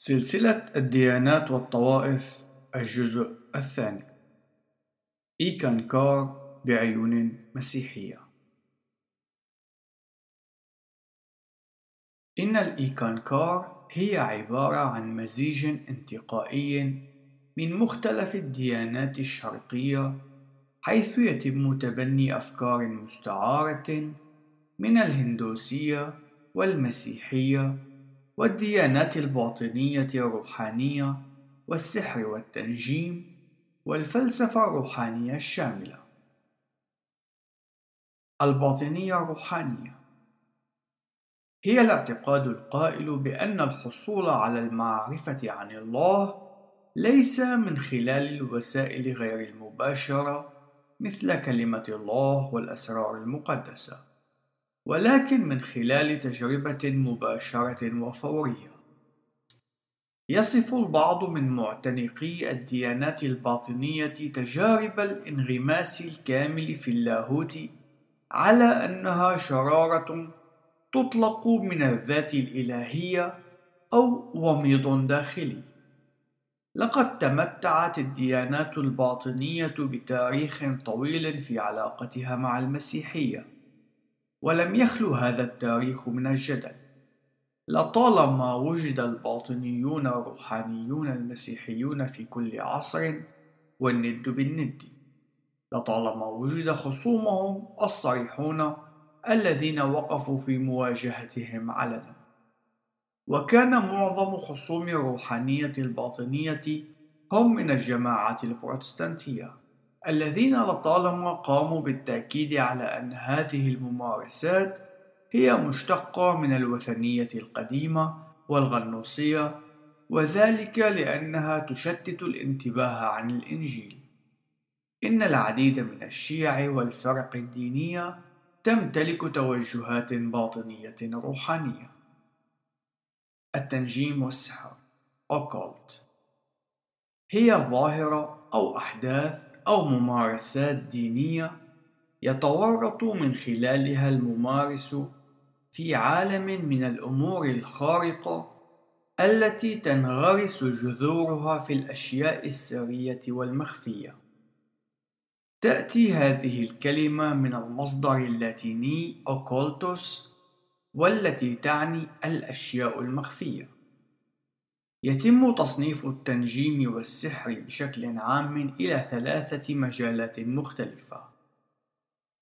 سلسلة الديانات والطوائف الجزء الثاني. إيكانكار بعيون مسيحية. إن الإيكانكار هي عبارة عن مزيج انتقائي من مختلف الديانات الشرقية حيث يتم تبني أفكار مستعارة من الهندوسية والمسيحية والديانات الباطنية الروحانية والسحر والتنجيم والفلسفة الروحانية الشاملة. الباطنية الروحانية هي الاعتقاد القائل بأن الحصول على المعرفة عن الله ليس من خلال الوسائل غير المباشرة مثل كلمة الله والأسرار المقدسة. ولكن من خلال تجربة مباشرة وفورية. يصف البعض من معتنقي الديانات الباطنية تجارب الانغماس الكامل في اللاهوت على أنها شرارة تطلق من الذات الإلهية أو وميض داخلي. لقد تمتعت الديانات الباطنية بتاريخ طويل في علاقتها مع المسيحية ولم يخلو هذا التاريخ من الجدل. لطالما وجد الباطنيون الروحانيون المسيحيون في كل عصر والند بالند. لطالما وجد خصومهم الصريحون الذين وقفوا في مواجهتهم علنا. وكان معظم خصوم الروحانية الباطنية هم من الجماعات البروتستانتية. الذين لطالما قاموا بالتأكيد على أن هذه الممارسات هي مشتقة من الوثنية القديمة والغنوصية وذلك لأنها تشتت الانتباه عن الإنجيل. إن العديد من الشيع والفرق الدينية تمتلك توجهات باطنية روحانية. التنجيم والسحر occult هي ظاهرة أو أحداث أو ممارسات دينية يتورط من خلالها الممارس في عالم من الأمور الخارقة التي تنغرس جذورها في الأشياء السرية والمخفية. تأتي هذه الكلمة من المصدر اللاتيني occultus والتي تعني الأشياء المخفية. يتم تصنيف التنجيم والسحر بشكل عام إلى ثلاثة مجالات مختلفة.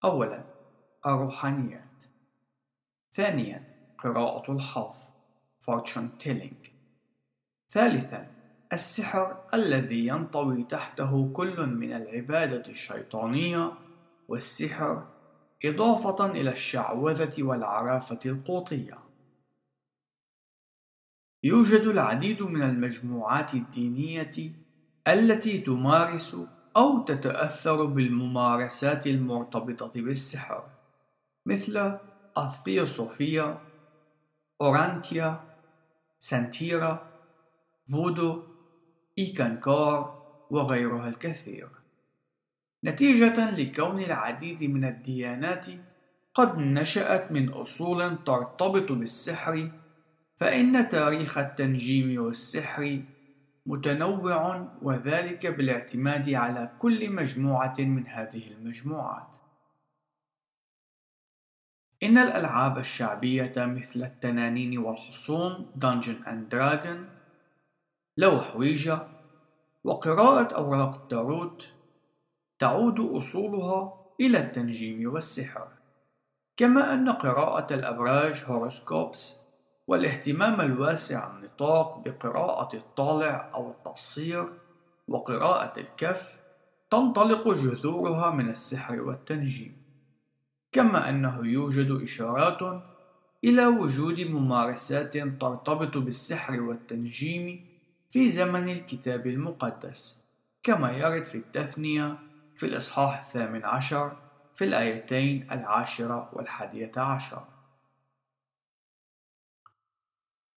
أولاً: الروحانيات. ثانياً: قراءة الحظ fortune telling. ثالثاً: السحر الذي ينطوي تحته كل من العبادة الشيطانية والسحر إضافة إلى الشعوذة والعرافة القوطية. يوجد العديد من المجموعات الدينية التي تمارس أو تتأثر بالممارسات المرتبطة بالسحر مثل الثيوصوفية، أورانتيا، سانتيرا، فودو، إيكانكار وغيرها الكثير. نتيجة لكون العديد من الديانات قد نشأت من أصول ترتبط بالسحر فإن تاريخ التنجيم والسحر متنوع وذلك بالاعتماد على كل مجموعة من هذه المجموعات. إن الألعاب الشعبية مثل التنانين والحصون Dungeon and Dragon لوح ويجا وقراءة أوراق التاروت تعود أصولها إلى التنجيم والسحر كما أن قراءة الأبراج horoscopes والاهتمام الواسع النطاق بقراءة الطالع أو التبصير وقراءة الكف تنطلق جذورها من السحر والتنجيم. كما أنه يوجد إشارات إلى وجود ممارسات ترتبط بالسحر والتنجيم في زمن الكتاب المقدس كما يرد في التثنية في الإصحاح الثامن عشر في الآيتين العاشرة والحادية عشر.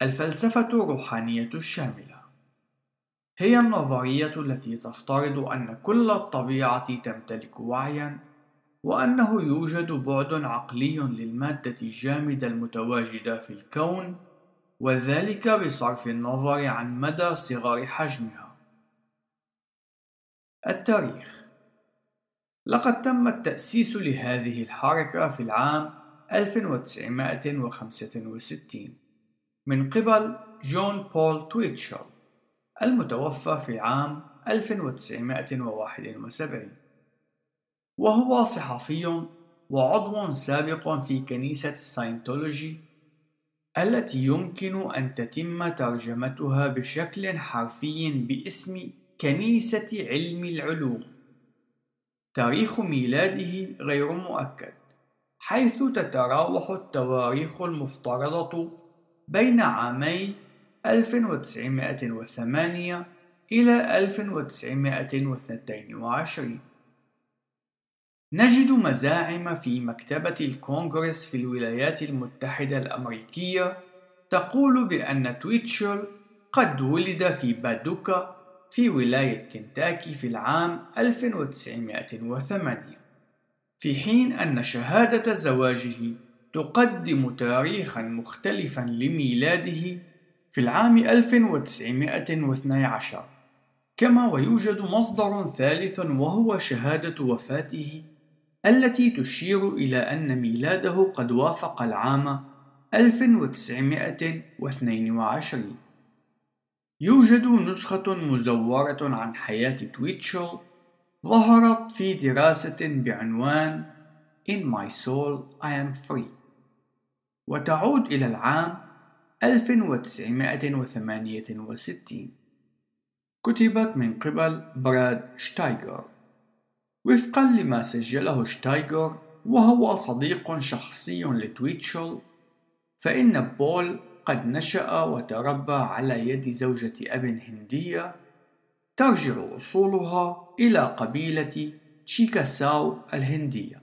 الفلسفة الروحانية الشاملة. هي النظرية التي تفترض أن كل الطبيعة تمتلك وعيًا، وأنه يوجد بعد عقلي للمادة الجامدة المتواجدة في الكون، وذلك بصرف النظر عن مدى صغر حجمها. التاريخ. لقد تم التأسيس لهذه الحركة في العام 1965 من قبل جون بول تويتشل المتوفى في عام 1971 وهو صحفي وعضو سابق في كنيسة الساينتولوجي التي يمكن أن تتم ترجمتها بشكل حرفي باسم كنيسة علم العلوم. تاريخ ميلاده غير مؤكد، حيث تتراوح التواريخ المفترضة بين عامي 1908 إلى 1922 نجد مزاعم في مكتبة الكونغرس في الولايات المتحدة الأمريكية تقول بأن تويتشل قد ولد في بادوكا في ولاية كنتاكي في العام 1908 في حين أن شهادة زواجه تقدم تاريخا مختلفا لميلاده في العام 1912 كما ويوجد مصدر ثالث وهو شهادة وفاته التي تشير إلى أن ميلاده قد وافق العام 1922 يوجد نسخة مزورة عن حياة تويتشل ظهرت في دراسة بعنوان In My Soul I Am Free. وتعود إلى العام 1968 كتبت من قبل براد شتايجر وفقا لما سجله شتايجر وهو صديق شخصي لتويتشل فإن بول قد نشأ وتربى على يد زوجة أب هندية ترجع أصولها إلى قبيلة تشيكاساو الهندية.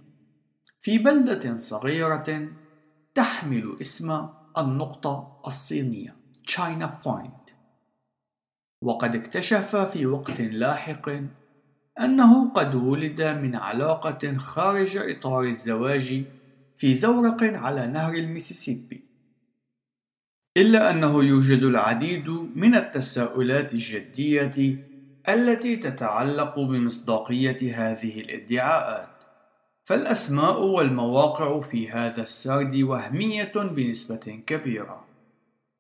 في بلدة صغيرة تحمل اسم النقطة الصينية تشاينا بوينت وقد اكتشف في وقت لاحق أنه قد ولد من علاقة خارج إطار الزواج في زورق على نهر الميسيسيبي. إلا أنه يوجد العديد من التساؤلات الجدية التي تتعلق بمصداقية هذه الادعاءات. فالأسماء والمواقع في هذا السرد وهمية بنسبة كبيرة.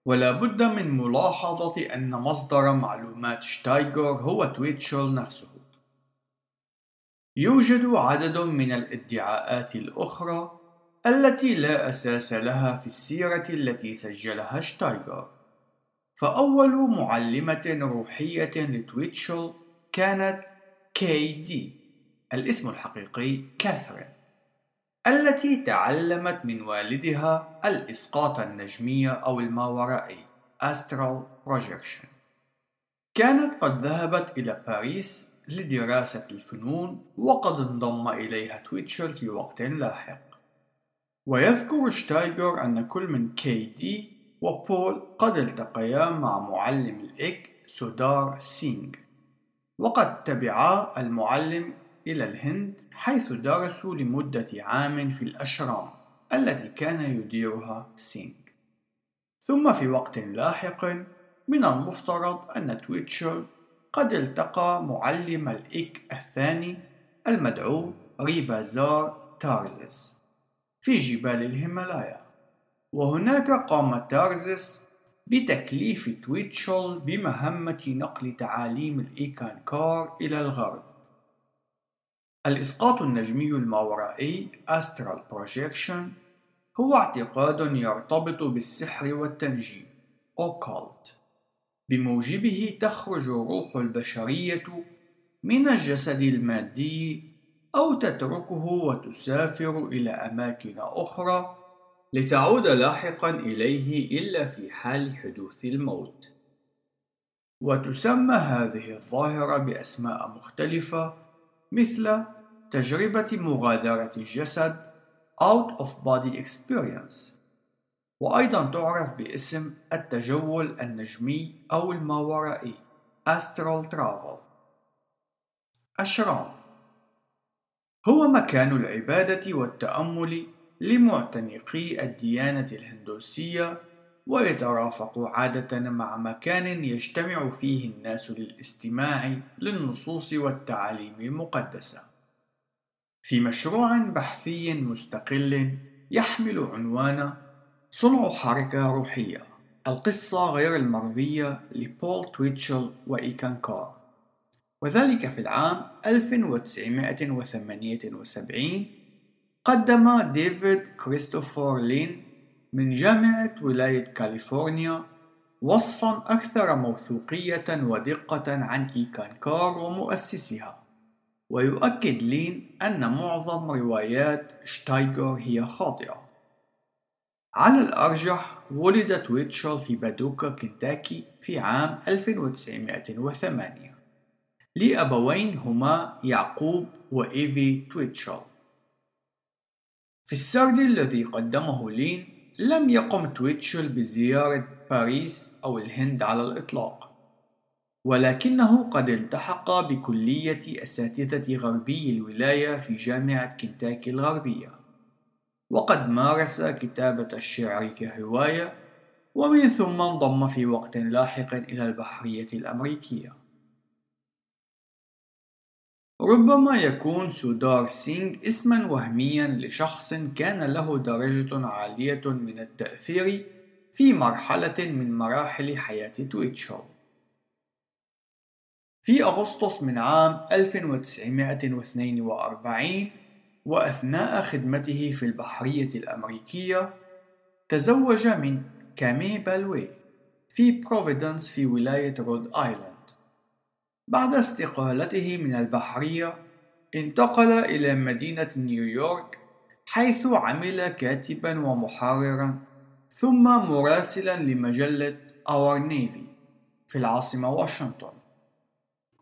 ولا بد من ملاحظة أن مصدر معلومات شتايجر هو تويتشل نفسه. يوجد عدد من الادعاءات الأخرى التي لا أساس لها في السيرة التي سجلها شتايجر. فأول معلمة روحية لتويتشل كانت كي دي. الاسم الحقيقي كاثرين التي تعلمت من والدها الإسقاط النجمي أو الماورائي Astral Projection. كانت قد ذهبت إلى باريس لدراسة الفنون وقد انضم إليها تويتشل في وقت لاحق. ويذكر شتايجر أن كل من كي دي وبول قد التقيا مع معلم الإك سودار سينغ وقد تبعا المعلم إلى الهند حيث درسوا لمدة عام في الأشرام التي كان يديرها سينغ. ثم في وقت لاحق من المفترض أن تويتشل قد التقى معلم الإك الثاني المدعو ريبازار تارزس في جبال الهيمالايا. وهناك قام تارزس بتكليف تويتشل بمهمة نقل تعاليم الإيكانكار إلى الغرب. الإسقاط النجمي الماورائي Astral Projection هو اعتقاد يرتبط بالسحر والتنجيم Occult بموجبه تخرج روح البشرية من الجسد المادي أو تتركه وتسافر إلى أماكن أخرى لتعود لاحقا إليه إلا في حال حدوث الموت. وتسمى هذه الظاهرة بأسماء مختلفة مثل تجربة مغادرة الجسد out of body experience وأيضا تعرف باسم التجول النجمي أو الماورائي Astral Travel أشرام هو مكان العبادة والتأمل لمعتنقي الديانة الهندوسية ويترافق عادة مع مكان يجتمع فيه الناس للاستماع للنصوص والتعاليم المقدسة. في مشروع بحثي مستقل يحمل عنوان صنع حركة روحية. القصة غير المروية لبول تويتشل وإيكانكار. وذلك في العام 1978 قدم ديفيد كريستوفر لين من جامعة ولاية كاليفورنيا وصفا أكثر موثوقية ودقة عن إيكانكار ومؤسسها. ويؤكد لين أن معظم روايات شتايجر هي خاطئة. على الأرجح ولد تويتشل في بادوكا كنتاكي في عام 1908 لأبوين هما يعقوب وإيفي تويتشل في السرد الذي قدمه لين لم يقم تويتشل بزيارة باريس أو الهند على الإطلاق. ولكنه قد التحق بكلية أساتذة غربي الولاية في جامعة كنتاكي الغربية. وقد مارس كتابة الشعر كهواية ومن ثم انضم في وقت لاحق إلى البحرية الأمريكية. ربما يكون سودار سينغ اسما وهميا لشخص كان له درجة عالية من التأثير في مرحلة من مراحل حياة تويتشل في أغسطس من عام 1942 وأثناء خدمته في البحرية الأمريكية تزوج من كامي بالوي في بروفيدنس في ولاية رود آيلاند بعد استقالته من البحرية انتقل إلى مدينة نيويورك حيث عمل كاتبا ومحررا ثم مراسلا لمجلة Our Navy في العاصمة واشنطن.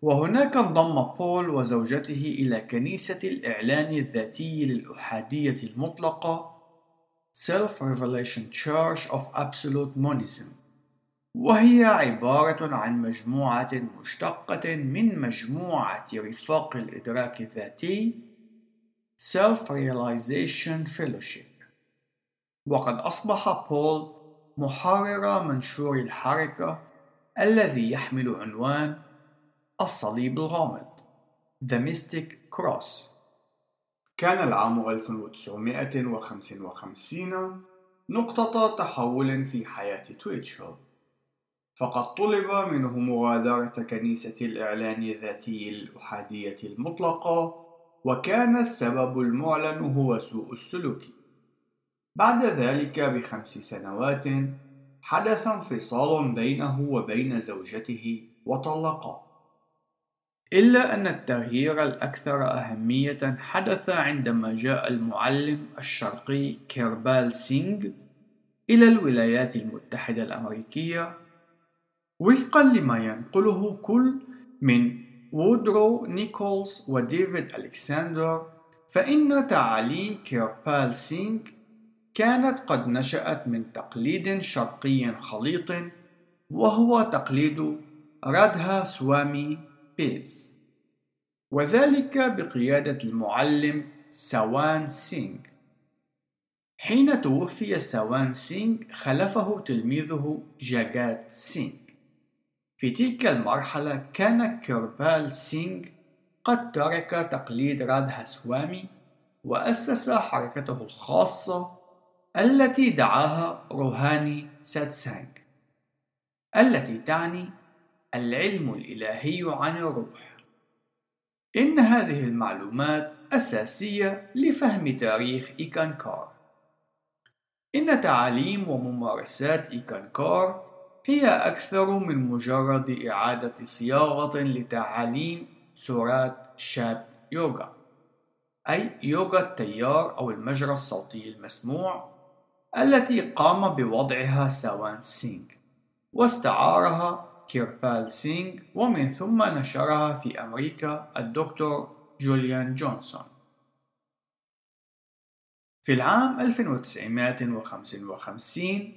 وهناك انضم بول وزوجته إلى كنيسة الإعلان الذاتي للأحادية المطلقة Self-Revelation Church of Absolute Monism. وهي عبارة عن مجموعة مشتقة من مجموعة رفاق الإدراك الذاتي Self-Realization Fellowship. وقد أصبح بول محرر منشور الحركة الذي يحمل عنوان الصليب الغامض. The Mystic Cross. كان العام 1955 نقطة تحول في حياة تويتشل فقد طلب منه مغادرة كنيسة الإعلان الذاتي الأحادية المطلقة وكان السبب المعلن هو سوء السلوك. بعد ذلك بخمس سنوات حدث انفصال بينه وبين زوجته وطلقا إلا أن التغيير الأكثر أهمية حدث عندما جاء المعلم الشرقي كيربال سينغ إلى الولايات المتحدة الأمريكية وفقا لما ينقله كل من وودرو نيكولز وديفيد ألكسندر فإن تعاليم كيربال سينغ كانت قد نشأت من تقليد شرقي خليط وهو تقليد رادها سوامي بيز وذلك بقيادة المعلم سوان سينغ. حين توفي سوان سينغ خلفه تلميذه جاجات سينغ. في تلك المرحلة كان كيربال سينغ قد ترك تقليد رادها سوامي وأسس حركته الخاصة التي دعاها روهاني ساتسانغ التي تعني العلم الإلهي عن الروح. إن هذه المعلومات أساسية لفهم تاريخ إيكانكار. إن تعاليم وممارسات إيكانكار هي أكثر من مجرد إعادة صياغة لتعاليم سورات شاب يوغا أي يوغا التيار أو المجرى الصوتي المسموع التي قام بوضعها سوان سينغ واستعارها كيربال سينغ ومن ثم نشرها في أمريكا الدكتور جوليان جونسون. في العام 1955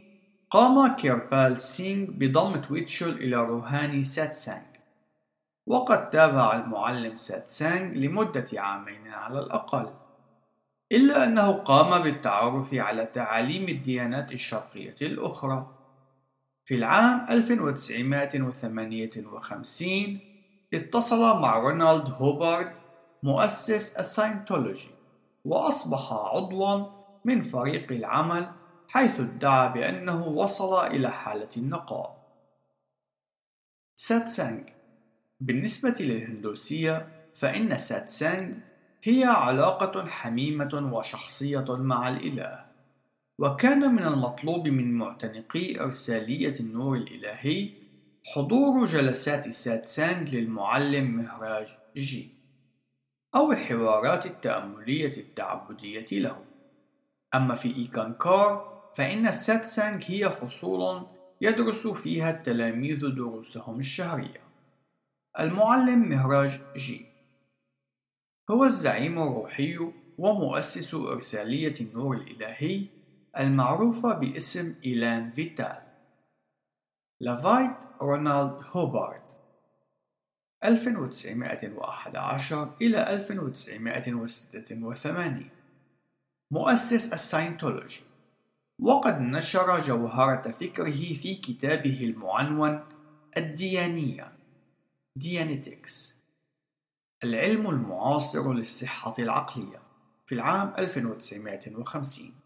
قام كيربال سينغ بضم تويتشل إلى روحاني ساتسانغ وقد تابع المعلم ساتسانغ لمدة عامين على الأقل إلا أنه قام بالتعرف على تعاليم الديانات الشرقية الأخرى. في العام 1958 اتصل مع رونالد هوبارد مؤسس الساينتولوجي وأصبح عضوا من فريق العمل حيث ادعى بأنه وصل إلى حالة النقاء. ساتسانج بالنسبة للهندوسية فإن ساتسانج هي علاقة حميمة وشخصية مع الإله. وكان من المطلوب من معتنقي إرسالية النور الإلهي حضور جلسات ساتسانج للمعلم مهراج جي أو الحوارات التأملية التعبدية له. أما في إيكانكار فإن الساتسانج هي فصول يدرس فيها التلاميذ دروسهم الشهرية. المعلم مهراج جي هو الزعيم الروحي ومؤسس إرسالية النور الإلهي المعروفة باسم إيلان فيتال. لافايت رونالد هوبارد 1911 إلى 1986 مؤسس الساينتولوجي. وقد نشر جوهرة فكره في كتابه المعنون الديانية. Dianetics العلم المعاصر للصحة العقلية. في العام 1950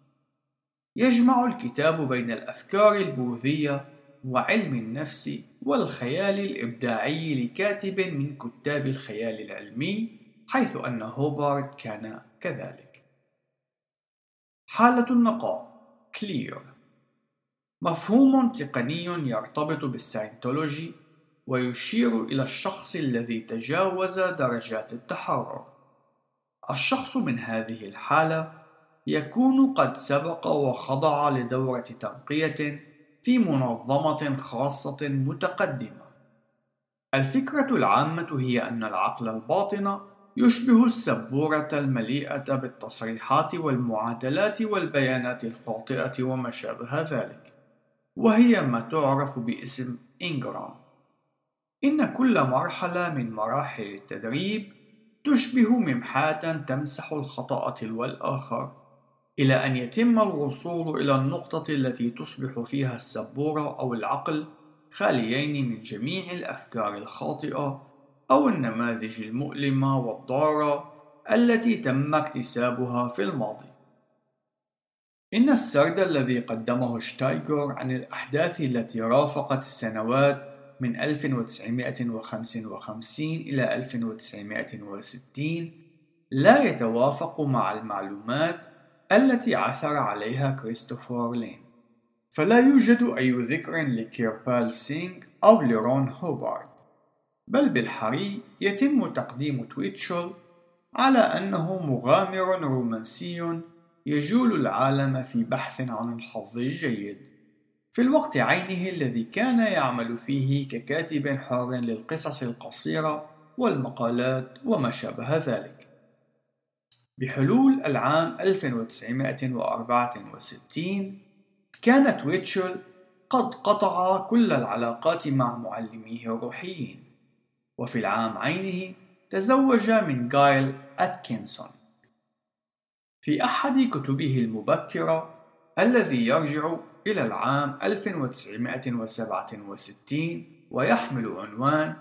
يجمع الكتاب بين الأفكار البوذية وعلم النفس والخيال الإبداعي لكاتب من كتاب الخيال العلمي حيث أن هوبارد كان كذلك. حالة النقاء Clear. مفهوم تقني يرتبط بالساينتولوجي ويشير إلى الشخص الذي تجاوز درجات التحرر. الشخص من هذه الحالة يكون قد سبق وخضع لدورة تنقية في منظمة خاصة متقدمة. الفكرة العامة هي أن العقل الباطن يشبه السبورة المليئة بالتصريحات والمعادلات والبيانات الخاطئة وما شابه ذلك، وهي ما تعرف باسم إنجرام. إن كل مرحلة من مراحل التدريب تشبه ممحاة تمسح الخطأ تلو الآخر إلى أن يتم الوصول إلى النقطة التي تصبح فيها السبورة أو العقل خاليين من جميع الأفكار الخاطئة أو النماذج المؤلمة والضارة التي تم اكتسابها في الماضي. إن السرد الذي قدمه شتايغر عن الأحداث التي رافقت السنوات من 1955 إلى 1960 لا يتوافق مع المعلومات التي عثر عليها كريستوفر لين. فلا يوجد أي ذكر لكيربال سينغ أو لرون هوبارد. بل بالحري يتم تقديم تويتشل على أنه مغامر رومانسي يجول العالم في بحث عن الحظ الجيد. في الوقت عينه الذي كان يعمل فيه ككاتب حر للقصص القصيرة والمقالات وما شابه ذلك. بحلول العام 1964 كان تويتشل قد قطع كل العلاقات مع معلميه الروحيين. وفي العام عينه تزوج من جايل أتكنسون. في أحد كتبه المبكرة الذي يرجع إلى العام 1967 ويحمل عنوان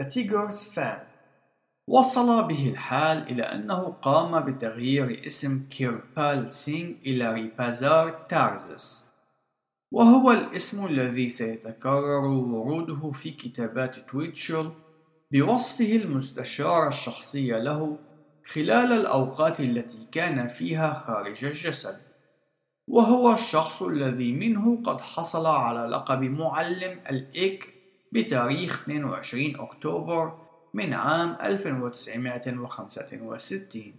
The Tigers Fan. وصل به الحال إلى أنه قام بتغيير اسم كيربال سينغ إلى ريبازار تارزس وهو الاسم الذي سيتكرر وروده في كتابات تويتشل بوصفه المستشار الشخصي له خلال الأوقات التي كان فيها خارج الجسد وهو الشخص الذي منه قد حصل على لقب معلم الإك بتاريخ 22 أكتوبر من عام 1965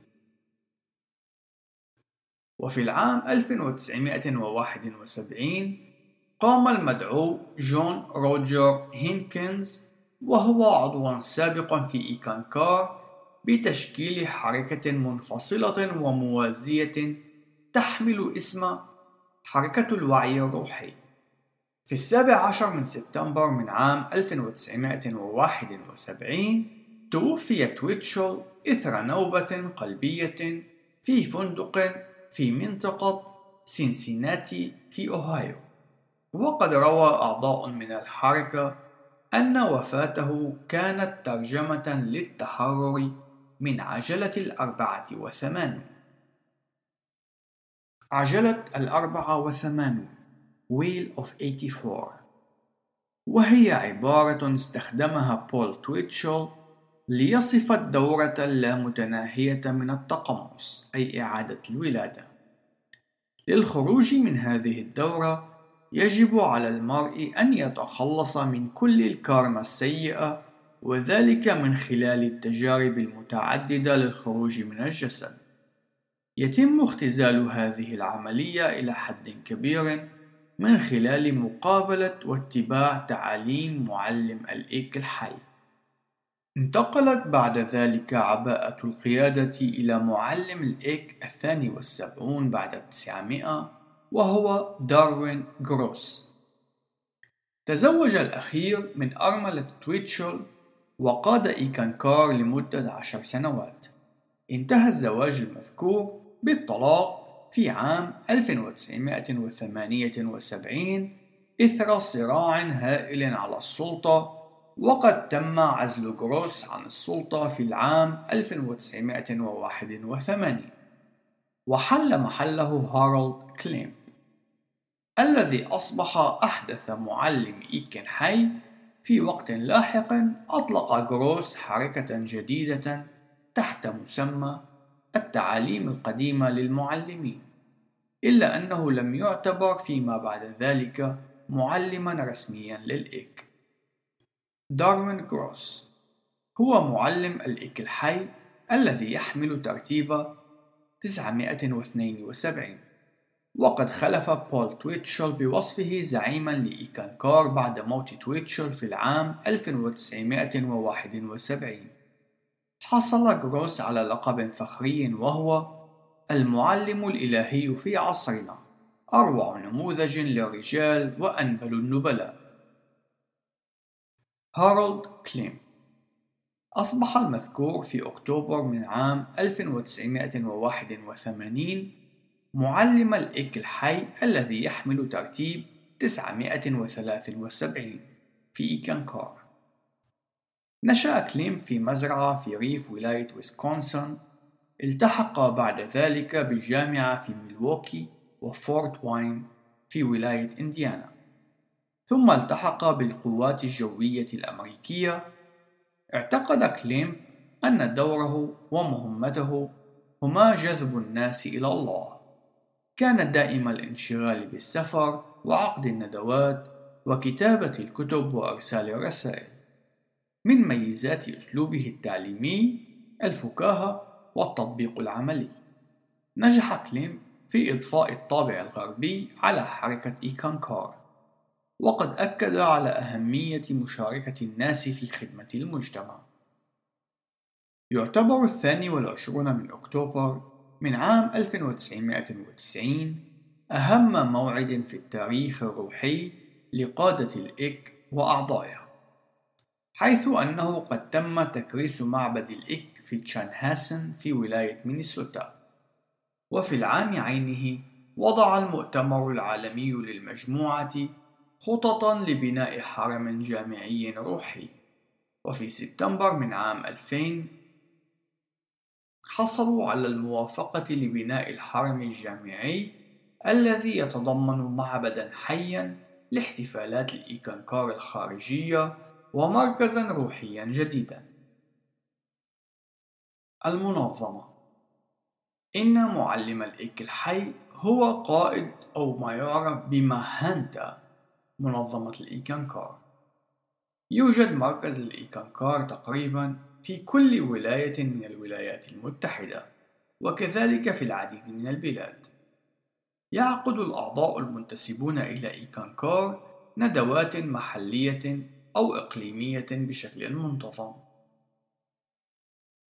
وفي العام 1971 قام المدعو جون روجر هينكنز وهو عضو سابق في إيكانكار بتشكيل حركة منفصلة وموازية تحمل اسم حركة الوعي الروحي. في السابع عشر من سبتمبر من عام 1971 توفي تويتشل إثر نوبة قلبية في فندق في منطقة سينسيناتي في أوهايو. وقد روى أعضاء من الحركة أن وفاته كانت ترجمة للتحرر من عجلة الأربعة وثمانون. عجلة الأربعة وثمانون. Wheel of 84 وهي عبارة استخدمها بول تويتشل ليصف الدورة اللامتناهية من التقمص أي إعادة الولادة. للخروج من هذه الدورة يجب على المرء أن يتخلص من كل الكارما السيئة وذلك من خلال التجارب المتعددة للخروج من الجسد. يتم اختزال هذه العملية إلى حد كبير. من خلال مقابلة واتباع تعاليم معلم الإيك الحي. انتقلت بعد ذلك عباءة القيادة إلى معلم الإيك الثاني والسبعون بعد التسعمائة وهو داروين جروس تزوج الأخير من أرملة تويتشل وقاد إيكانكار لمدة عشر سنوات. انتهى الزواج المذكور بالطلاق في عام 1978 إثر صراع هائل على السلطة وقد تم عزل جروس عن السلطة في العام 1981 وحل محله هارولد كليم الذي أصبح أحدث معلم إيكن حي في وقت لاحق أطلق جروس حركة جديدة تحت مسمى التعاليم القديمة للمعلمين إلا أنه لم يعتبر فيما بعد ذلك معلما رسميا للإيك. داروين جروس هو معلم الإيك الحي الذي يحمل ترتيب 972 وقد خلف بول تويتشل بوصفه زعيما لإيكانكار بعد موت تويتشل في العام 1971 حصل جروس على لقب فخري وهو المعلم الإلهي في عصرنا أروع نموذج للرجال وأنبل النبلاء. هارولد كليم. أصبح المذكور في أكتوبر من عام 1981 معلم الإك الحي الذي يحمل ترتيب 973 في إيكانكار. نشأ كليم في مزرعة في ريف ولاية ويسكونسن. التحق بعد ذلك بالجامعة في ميلووكي وفورت واين في ولاية إنديانا. ثم التحق بالقوات الجوية الأمريكية. اعتقد كليم أن دوره ومهمته هما جذب الناس إلى الله. كان دائم الانشغال بالسفر وعقد الندوات وكتابة الكتب وإرسال الرسائل. من ميزات أسلوبه التعليمي الفكاهة والتطبيق العملي. نجح كليم في إضفاء الطابع الغربي على حركة إيكانكار وقد أكد على أهمية مشاركة الناس في خدمة المجتمع. يعتبر الثاني والعشرون من أكتوبر من عام 1990 أهم موعد في التاريخ الروحي لقادة الإك وأعضائها. حيث أنه قد تم تكريس معبد الإك في تشانهاسن في ولاية مينيسوتا. وفي العام عينه وضع المؤتمر العالمي للمجموعة خططا لبناء حرم جامعي روحي. وفي سبتمبر من عام 2000 حصلوا على الموافقة لبناء الحرم الجامعي الذي يتضمن معبدا حيا لاحتفالات الإيكانكار الخارجية ومركزا روحيا جديدا. المنظمة. إن معلم الإيك الحي هو قائد أو ما يعرف بمهانتا منظمة الإيكانكار. يوجد مركز للإيكانكار تقريبا في كل ولاية من الولايات المتحدة وكذلك في العديد من البلاد. يعقد الأعضاء المنتسبون إلى إيكانكار ندوات محلية أو إقليمية بشكل منتظم.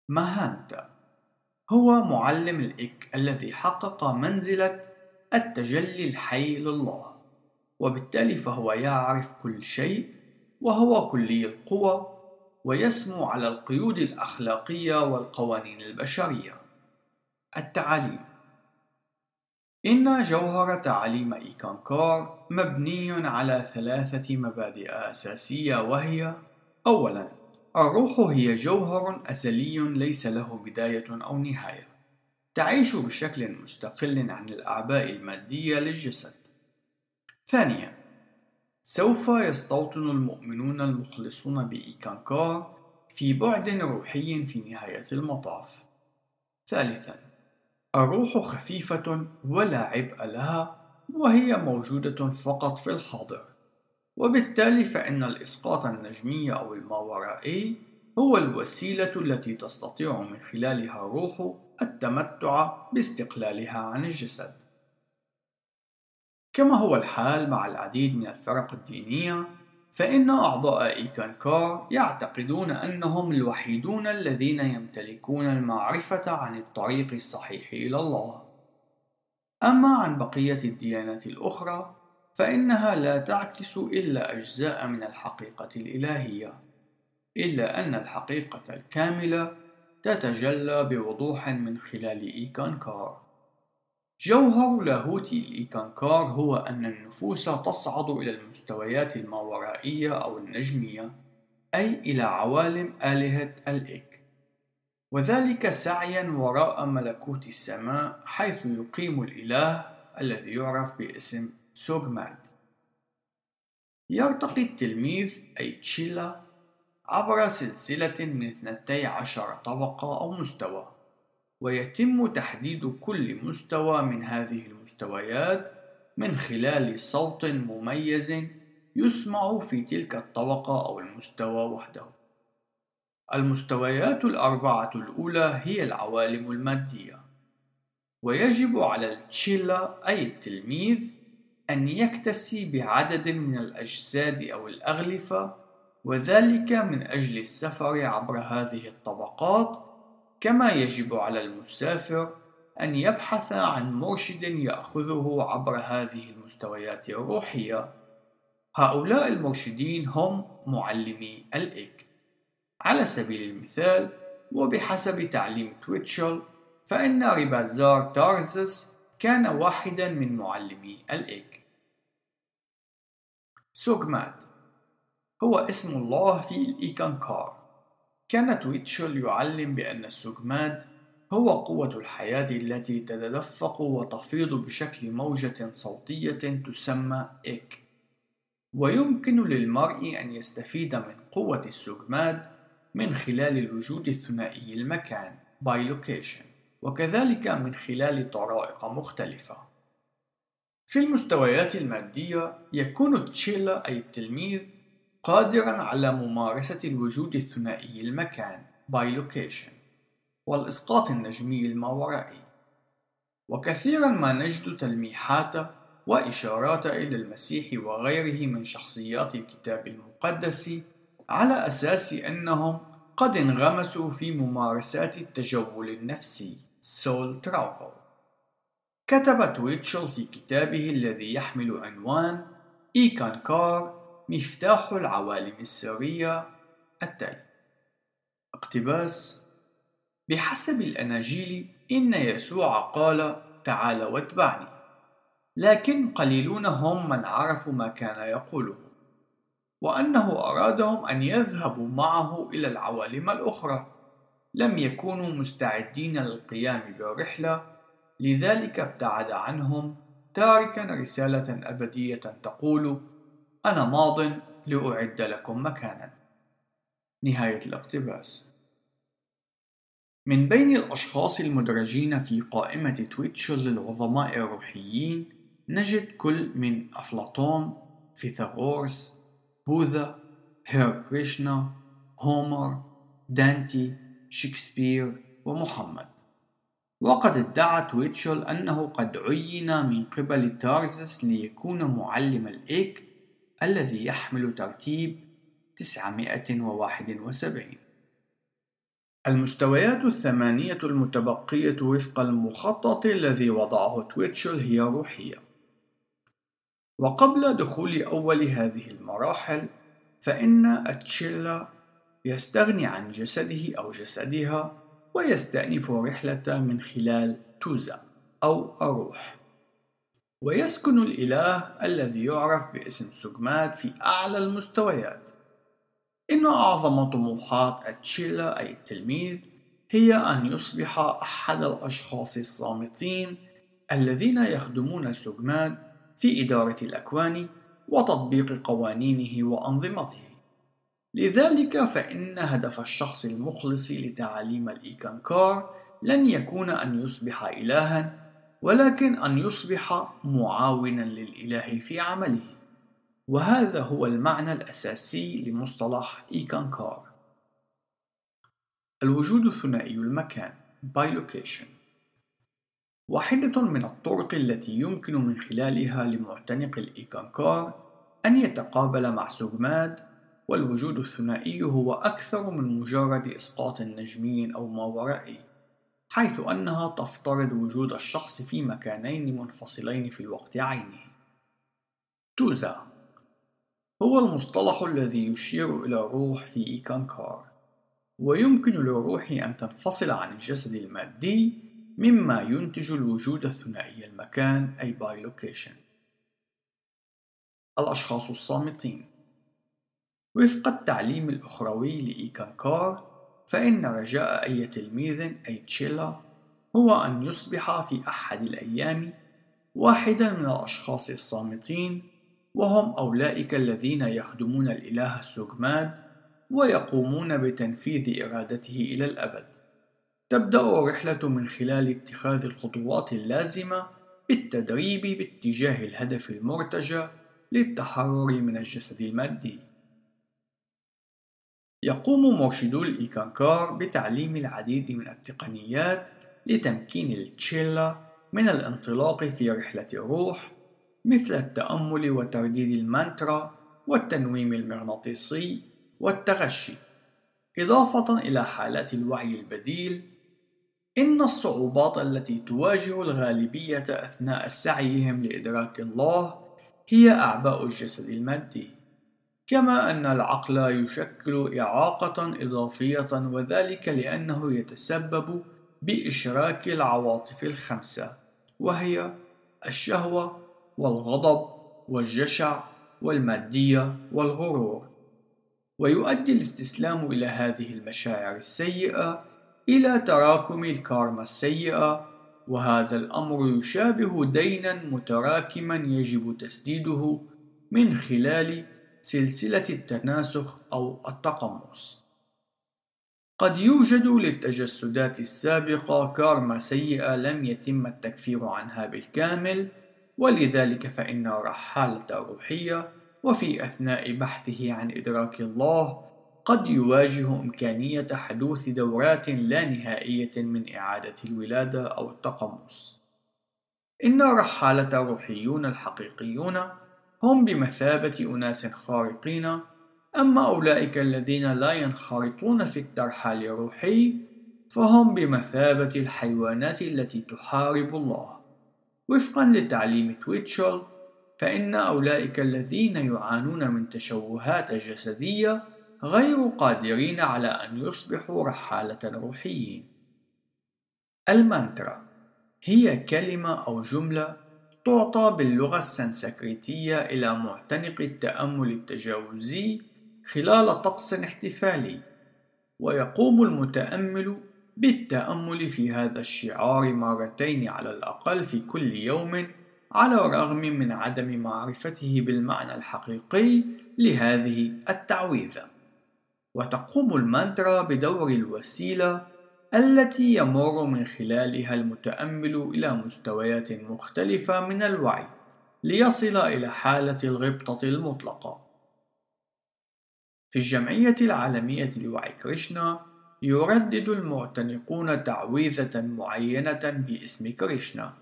مهانتا هو معلم الإك الذي حقق منزلة التجلي الحي لله وبالتالي فهو يعرف كل شيء وهو كلي القوى ويسمو على القيود الأخلاقية والقوانين البشرية. التعاليم إن جوهر تعاليم إيكانكار مبني على ثلاثة مبادئ أساسية وهي أولاً الروح هي جوهر أزلي ليس له بداية أو نهاية. تعيش بشكل مستقل عن الأعباء المادية للجسد. ثانياً سوف يستوطن المؤمنون المخلصون بإيكانكار في بعد روحي في نهاية المطاف. ثالثاً الروح خفيفة ولا عبء لها وهي موجودة فقط في الحاضر. وبالتالي فإن الإسقاط النجمي أو الماورائي هو الوسيلة التي تستطيع من خلالها الروح التمتع باستقلالها عن الجسد. كما هو الحال مع العديد من الفرق الدينية فإن أعضاء إيكانكار يعتقدون أنهم الوحيدون الذين يمتلكون المعرفة عن الطريق الصحيح إلى الله. أما عن بقية الديانات الأخرى فإنها لا تعكس إلا أجزاء من الحقيقة الإلهية، إلا أن الحقيقة الكاملة تتجلى بوضوح من خلال إيكانكار. جوهر لاهوت الإيكانكار هو أن النفوس تصعد إلى المستويات الماورائية أو النجمية أي إلى عوالم آلهة الإك وذلك سعيا وراء ملكوت السماء حيث يقيم الإله الذي يعرف باسم سوغماد يرتقي التلميذ أي تشيلا عبر سلسلة من 12 طبقة أو مستوى. ويتم تحديد كل مستوى من هذه المستويات من خلال صوت مميز يسمع في تلك الطبقة أو المستوى وحده. المستويات الأربعة الأولى هي العوالم المادية، ويجب على التشيلا أي التلميذ أن يكتسي بعدد من الأجساد أو الأغلفة، وذلك من أجل السفر عبر هذه الطبقات كما يجب على المسافر أن يبحث عن مرشد يأخذه عبر هذه المستويات الروحية. هؤلاء المرشدين هم معلمي الإك. على سبيل المثال، وبحسب تعليم تويتشل، فإن ريبازار تارزس كان واحدا من معلمي الإك. سوغمات هو اسم الله في الإيكانكار كان تويتشل يعلم بأن السوغماد هو قوة الحياة التي تتدفق وتفيض بشكل موجة صوتية تسمى إك ويمكن للمرء أن يستفيد من قوة السجماد من خلال الوجود الثنائي المكان by location وكذلك من خلال طرائق مختلفة. في المستويات المادية يكون تشيلا أي التلميذ قادرا على ممارسة الوجود الثنائي المكان by location والإسقاط النجمي الماورائي وكثيرا ما نجد تلميحات وإشارات إلى المسيح وغيره من شخصيات الكتاب المقدس على أساس أنهم قد انغمسوا في ممارسات التجول النفسي soul travel. كتب تويتشل في كتابه الذي يحمل عنوان إيكان كار مفتاح العوالم السرية التالي اقتباس بحسب الأناجيل إن يسوع قال تعال واتبعني لكن قليلون هم من عرفوا ما كان يقوله وأنه أرادهم أن يذهبوا معه إلى العوالم الأخرى. لم يكونوا مستعدين للقيام بالرحلة لذلك ابتعد عنهم تاركا رسالة أبدية تقول أنا ماض لأعد لكم مكانا. نهاية الاقتباس. من بين الأشخاص المدرجين في قائمة تويتشل للعظماء الروحيين نجد كل من أفلاطون، فيثاغورس، بوذا، هير كريشنا، هومر، دانتي، شكسبير ومحمد. وقد ادعى تويتشل أنه قد عين من قبل تارزس ليكون معلم الإيك الذي يحمل ترتيب 971 المستويات الثمانية المتبقية وفق المخطط الذي وضعه تويتشل هي روحية. وقبل دخول أول هذه المراحل فإن أتشيلا يستغني عن جسده أو جسدها ويستأنف رحلة من خلال توزا أو الروح. ويسكن الإله الذي يعرف باسم سوغماد في أعلى المستويات. إن أعظم طموحات أتشيلا أي التلميذ هي أن يصبح أحد الأشخاص الصامتين الذين يخدمون سوغماد في إدارة الأكوان وتطبيق قوانينه وأنظمته. لذلك فإن هدف الشخص المخلص لتعاليم الإيكانكار لن يكون أن يصبح إلها ولكن أن يصبح معاونا للإله في عمله. وهذا هو المعنى الأساسي لمصطلح إيكانكار. الوجود الثنائي المكان bilocation واحدة من الطرق التي يمكن من خلالها لمعتنق الإيكانكار أن يتقابل مع سوغماد والوجود الثنائي هو أكثر من مجرد إسقاط نجمي أو ماورائي حيث أنها تفترض وجود الشخص في مكانين منفصلين في الوقت عينه. توزا. هو المصطلح الذي يشير إلى الروح في إيكانكار ويمكن للروح أن تنفصل عن الجسد المادي مما ينتج الوجود الثنائي المكان أي bilocation الأشخاص الصامتين. وفق التعليم الأخروي لإيكانكار فإن رجاء أي تلميذ أي تشيلا هو أن يصبح في أحد الأيام واحدا من الأشخاص الصامتين وهم أولئك الذين يخدمون الإله سوغماد ويقومون بتنفيذ إرادته إلى الأبد. تبدأ الرحلة من خلال اتخاذ الخطوات اللازمة بالتدريب باتجاه الهدف المرتجى للتحرر من الجسد المادي. يقوم مرشدو الإيكانكار بتعليم العديد من التقنيات لتمكين التشيلا من الانطلاق في رحلة الروح مثل التأمل وترديد المانترا والتنويم المغناطيسي والتغشي. إضافة إلى حالات الوعي البديل إن الصعوبات التي تواجه الغالبية أثناء سعيهم لإدراك الله هي أعباء الجسد المادي. كما أن العقل يشكل إعاقة إضافية وذلك لأنه يتسبب بإشراك العواطف الخمسة وهي الشهوة والغضب والجشع والمادية والغرور. ويؤدي الاستسلام إلى هذه المشاعر السيئة إلى تراكم الكارما السيئة وهذا الأمر يشابه دينا متراكما يجب تسديده من خلال سلسلة التناسخ أو التقمص. قد يوجد للتجسدات السابقة كارما سيئة لم يتم التكفير عنها بالكامل، ولذلك فإن الرحالة الروحية وفي أثناء بحثه عن إدراك الله قد يواجه إمكانية حدوث دورات لا نهائية من إعادة الولادة أو التقمص. إن الرحالة الروحيون الحقيقيون هم بمثابة أناس خارقين أما أولئك الذين لا ينخرطون في الترحال الروحي فهم بمثابة الحيوانات التي تحارب الله. وفقا لتعليم تويتشل فإن أولئك الذين يعانون من تشوهات جسدية غير قادرين على أن يصبحوا رحالة روحيين. المانترا هي كلمة أو جملة تعطى باللغة السنسكريتية إلى معتنق التأمل التجاوزي خلال طقس احتفالي ويقوم المتأمل بالتأمل في هذا الشعار مرتين على الأقل في كل يوم على الرغم من عدم معرفته بالمعنى الحقيقي لهذه التعويذة. وتقوم المانترا بدور الوسيلة التي يمر من خلالها المتأمل إلى مستويات مختلفة من الوعي ليصل إلى حالة الغبطة المطلقة. في الجمعية العالمية لوعي كريشنا يردد المعتنقون تعويذة معينة باسم كريشنا.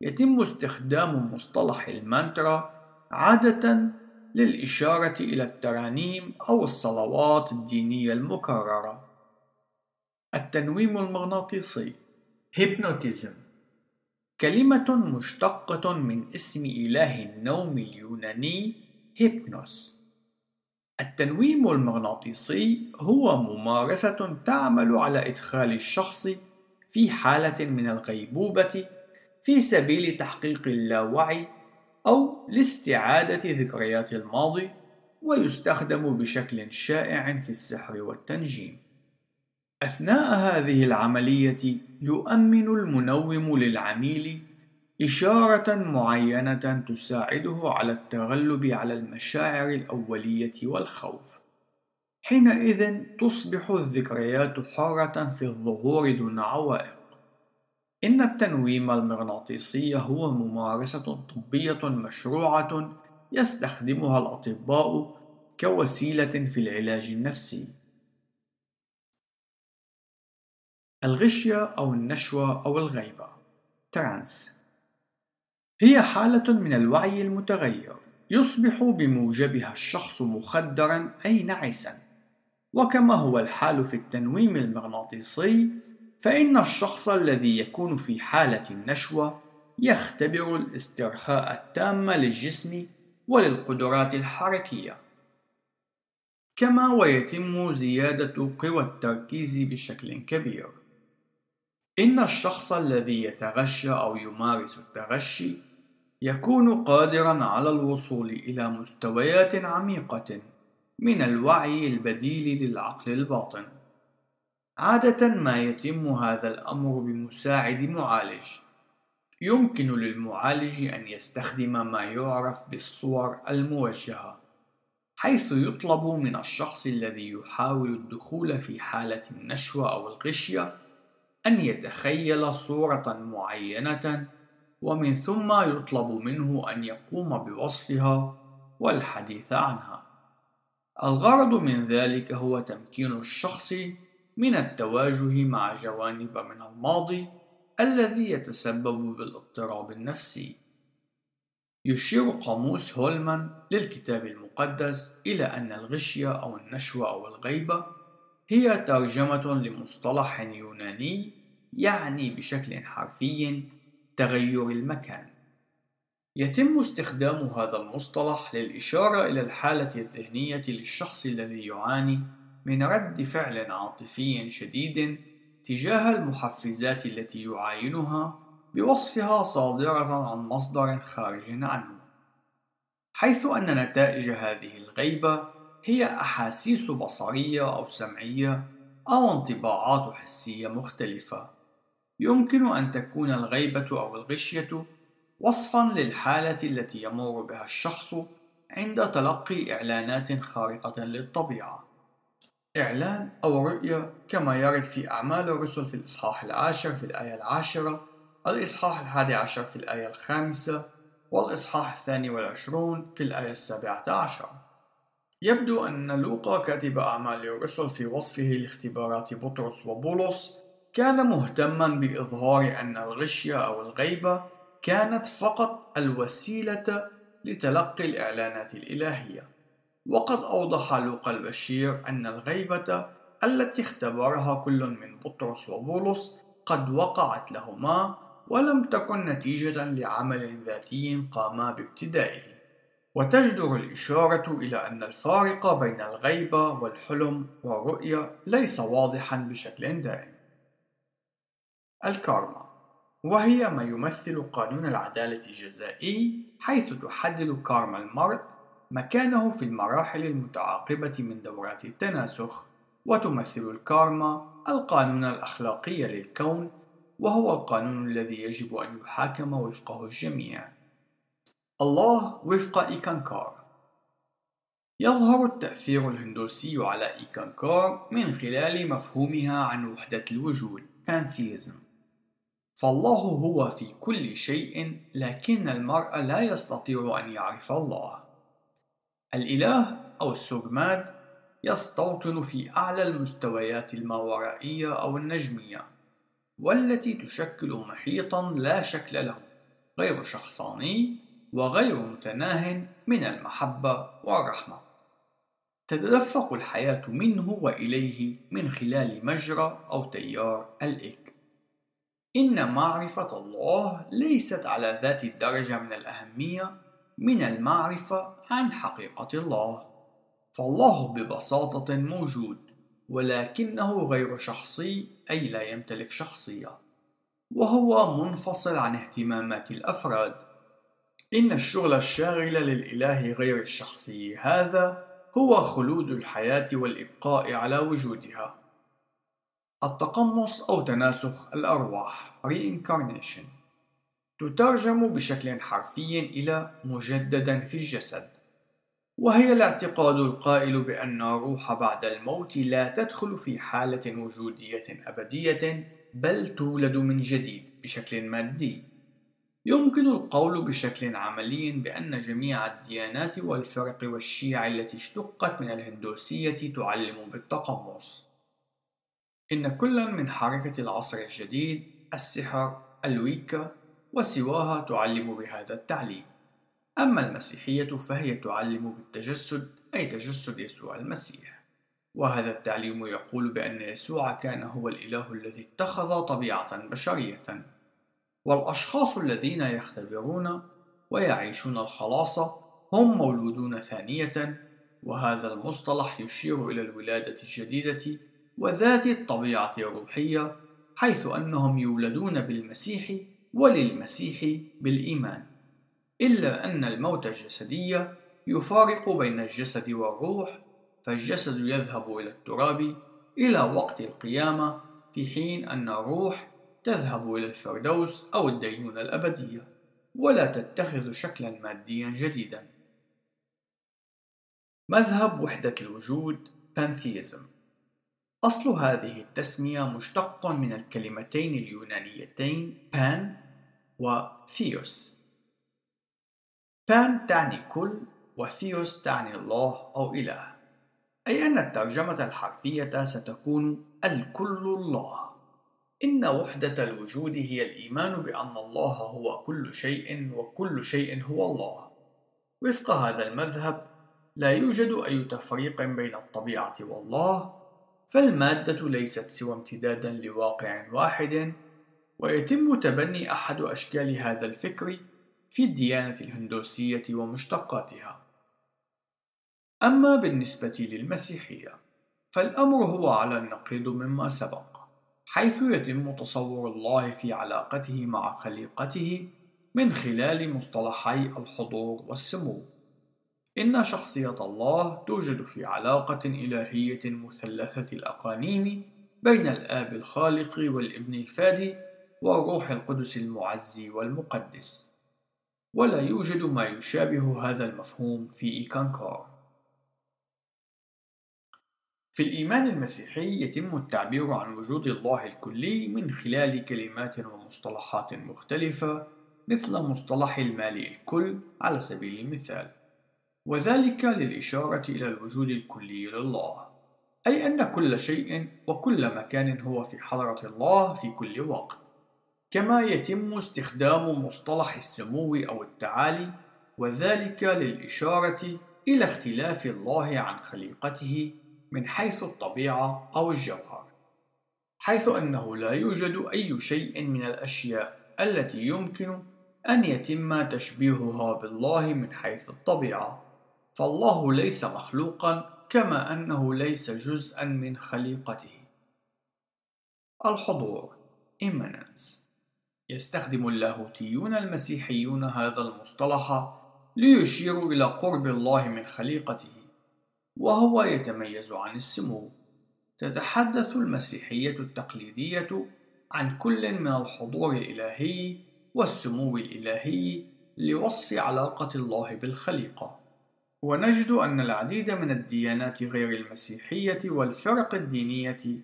يتم استخدام مصطلح المانترا عادة للإشارة إلى الترانيم أو الصلوات الدينية المكررة. التنويم المغناطيسي. hypnotism. كلمة مشتقة من اسم إله النوم اليوناني هيبنوس. التنويم المغناطيسي هو ممارسة تعمل على إدخال الشخص في حالة من الغيبوبة في سبيل تحقيق اللاوعي أو لاستعادة ذكريات الماضي ويستخدم بشكل شائع في السحر والتنجيم. أثناء هذه العملية يؤمن المنوم للعميل إشارة معينة تساعده على التغلب على المشاعر الأولية والخوف. حينئذ تصبح الذكريات حرة في الظهور دون عوائق. إن التنويم المغناطيسي هو ممارسة طبية مشروعة يستخدمها الأطباء كوسيلة في العلاج النفسي. الغشية أو النشوة أو الغيبة. ترانس. هي حالة من الوعي المتغير يصبح بموجبها الشخص مخدرا أي نعسا. وكما هو الحال في التنويم المغناطيسي فإن الشخص الذي يكون في حالة النشوة يختبر الاسترخاء التام للجسم وللقدرات الحركية. كما ويتم زيادة قوى التركيز بشكل كبير. إن الشخص الذي يتغشى أو يمارس التغشي يكون قادرا على الوصول إلى مستويات عميقة من الوعي البديل للعقل الباطن. عادة ما يتم هذا الأمر بمساعد معالج. يمكن للمعالج أن يستخدم ما يعرف بالصور الموجهة، حيث يطلب من الشخص الذي يحاول الدخول في حالة النشوة أو الغشية أن يتخيل صورة معينة ومن ثم يطلب منه أن يقوم بوصفها والحديث عنها. الغرض من ذلك هو تمكين الشخص من التواجه مع جوانب من الماضي الذي يتسبب بالاضطراب النفسي. يشير قاموس هولمان للكتاب المقدس إلى أن الغشية أو النشوة أو الغيبة هي ترجمة لمصطلح يوناني يعني بشكل حرفي تغير المكان. يتم استخدام هذا المصطلح للإشارة إلى الحالة الذهنية للشخص الذي يعاني من رد فعل عاطفي شديد تجاه المحفزات التي يعاينها بوصفها صادرة عن مصدر خارج عنه. حيث أن نتائج هذه الغيبة هي أحاسيس بصرية أو سمعية أو انطباعات حسية مختلفة يمكن أن تكون الغيبة أو الغشية وصفًا للحالة التي يمر بها الشخص عند تلقي إعلانات خارقة للطبيعة. إعلان أو رؤية كما يرد في أعمال الرسل في الإصحاح العاشر في الآية العاشرة، الإصحاح الحادي عشر في الآية الخامسة، والإصحاح الثاني والعشرون في الآية السابعة عشر. يبدو أن لوقا كاتب أعمال الرسل في وصفه لاختبارات بطرس وبولس كان مهتما بإظهار أن الغشية أو الغيبة كانت فقط الوسيلة لتلقي الإعلانات الإلهية. وقد أوضح لوقا البشير أن الغيبة التي اختبرها كل من بطرس وبولس قد وقعت لهما ولم تكن نتيجة لعمل ذاتي قاما بابتدائه. وتجدر الإشارة إلى أن الفارق بين الغيبة والحلم والرؤية ليس واضحا بشكل دائم. الكارما. وهي ما يمثل قانون العدالة الجزائي حيث تحدد كارما المرء مكانه في المراحل المتعاقبة من دورات التناسخ وتمثل الكارما القانون الأخلاقي للكون وهو القانون الذي يجب أن يحاكم وفقه الجميع. الله وفق إيكانكار. يظهر التأثير الهندوسي على إيكانكار من خلال مفهومها عن وحدة الوجود pantheism فالله هو في كل شيء لكن المرء لا يستطيع أن يعرف الله. الإله أو السوغماد يستوطن في أعلى المستويات الماورائية أو النجمية والتي تشكل محيطا لا شكل له غير شخصاني وغير متناه من المحبة والرحمة. تتدفق الحياة منه وإليه من خلال مجرى أو تيار الإك إن معرفة الله ليست على ذات الدرجة من الأهمية من المعرفة عن حقيقة الله، فالله ببساطة موجود، ولكنه غير شخصي أي لا يمتلك شخصية، وهو منفصل عن اهتمامات الأفراد. إن الشغل الشاغل للإله غير الشخصي. هذا هو خلود الحياة والإبقاء على وجودها. التقمص أو تناسخ الأرواح. Reincarnation. تترجم بشكل حرفي إلى مجددا في الجسد. وهي الاعتقاد القائل بأن الروح بعد الموت لا تدخل في حالة وجودية أبدية بل تولد من جديد بشكل مادي. يمكن القول بشكل عملي بأن جميع الديانات والفرق والشيع التي اشتقت من الهندوسية تعلم بالتقمص إن كل من حركة العصر الجديد السحر الويكا وسواها تعلم بهذا التعليم. أما المسيحية فهي تعلم بالتجسد أي تجسد يسوع المسيح. وهذا التعليم يقول بأن يسوع كان هو الإله الذي اتخذ طبيعة بشرية. والأشخاص الذين يختبرون ويعيشون الخلاص هم مولودون ثانية وهذا المصطلح يشير إلى الولادة الجديدة وذات الطبيعة الروحية حيث أنهم يولدون بالمسيح وللمسيح بالإيمان. إلا أن الموت الجسدي يفارق بين الجسد والروح فالجسد يذهب إلى التراب إلى وقت القيامة في حين أن الروح تذهب إلى الفردوس أو الدينونة الأبدية ولا تتخذ شكلا ماديا جديدا. مذهب وحدة الوجود Pantheism. أصل هذه التسمية مشتق من الكلمتين اليونانيتين بان وثيوس بان تعني كل وثيوس تعني الله أو إله. أي أن الترجمة الحرفية ستكون الكل الله. إن وحدة الوجود هي الإيمان بأن الله هو كل شيء وكل شيء هو الله. وفق هذا المذهب لا يوجد أي تفريق بين الطبيعة والله فالمادة ليست سوى امتدادا لواقع واحد ويتم تبني أحد أشكال هذا الفكر في الديانة الهندوسية ومشتقاتها. أما بالنسبة للمسيحية فالأمر هو على النقيض مما سبق. حيث يتم تصور الله في علاقته مع خليقته من خلال مصطلحي الحضور والسمو. إن شخصية الله توجد في علاقة إلهية مثلثة الأقانيم بين الآب الخالق والابن الفادي والروح القدس المعزي والمقدس. ولا يوجد ما يشابه هذا المفهوم في إيكانكار. في الإيمان المسيحي يتم التعبير عن وجود الله الكلي من خلال كلمات ومصطلحات مختلفة مثل مصطلح المال الكل على سبيل المثال. وذلك للإشارة إلى الوجود الكلي لله أي أن كل شيء وكل مكان هو في حضرة الله في كل وقت. كما يتم استخدام مصطلح السمو أو التعالي وذلك للإشارة إلى اختلاف الله عن خليقته من حيث الطبيعة أو الجوهر حيث أنه لا يوجد أي شيء من الأشياء التي يمكن أن يتم تشبيهها بالله من حيث الطبيعة. فالله ليس مخلوقا كما أنه ليس جزءا من خليقته. الحضور immanence. يستخدم اللاهوتيون المسيحيون هذا المصطلح ليشيروا إلى قرب الله من خليقته. وهو يتميز عن السمو تتحدث المسيحية التقليدية عن كل من الحضور الإلهي والسمو الإلهي لوصف علاقة الله بالخليقة ونجد أن العديد من الديانات غير المسيحية والفرق الدينية